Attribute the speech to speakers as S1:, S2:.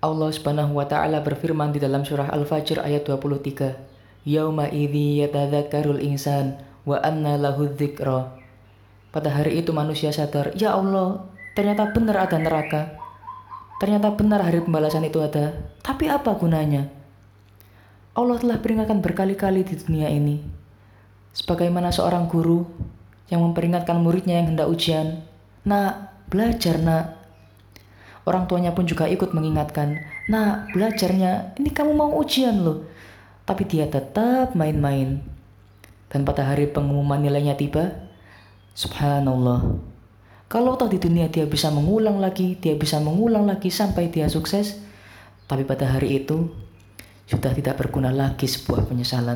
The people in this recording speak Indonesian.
S1: Allah Subhanahu wa taala berfirman di dalam surah Al-Fajr ayat 23. Yauma idzi yatadzakkarul insan wa anna lahu dzikra. Pada hari itu manusia sadar, ya Allah, ternyata benar ada neraka. Ternyata benar hari pembalasan itu ada. Tapi apa gunanya? Allah telah peringatkan berkali-kali di dunia ini. Sebagaimana seorang guru yang memperingatkan muridnya yang hendak ujian. Nah, belajar nak, Orang tuanya pun juga ikut mengingatkan, nah belajarnya, ini kamu mau ujian loh. Tapi dia tetap main-main. Dan pada hari pengumuman nilainya tiba, subhanallah. Kalau toh di dunia dia bisa mengulang lagi, dia bisa mengulang lagi sampai dia sukses. Tapi pada hari itu, sudah tidak berguna lagi sebuah penyesalan.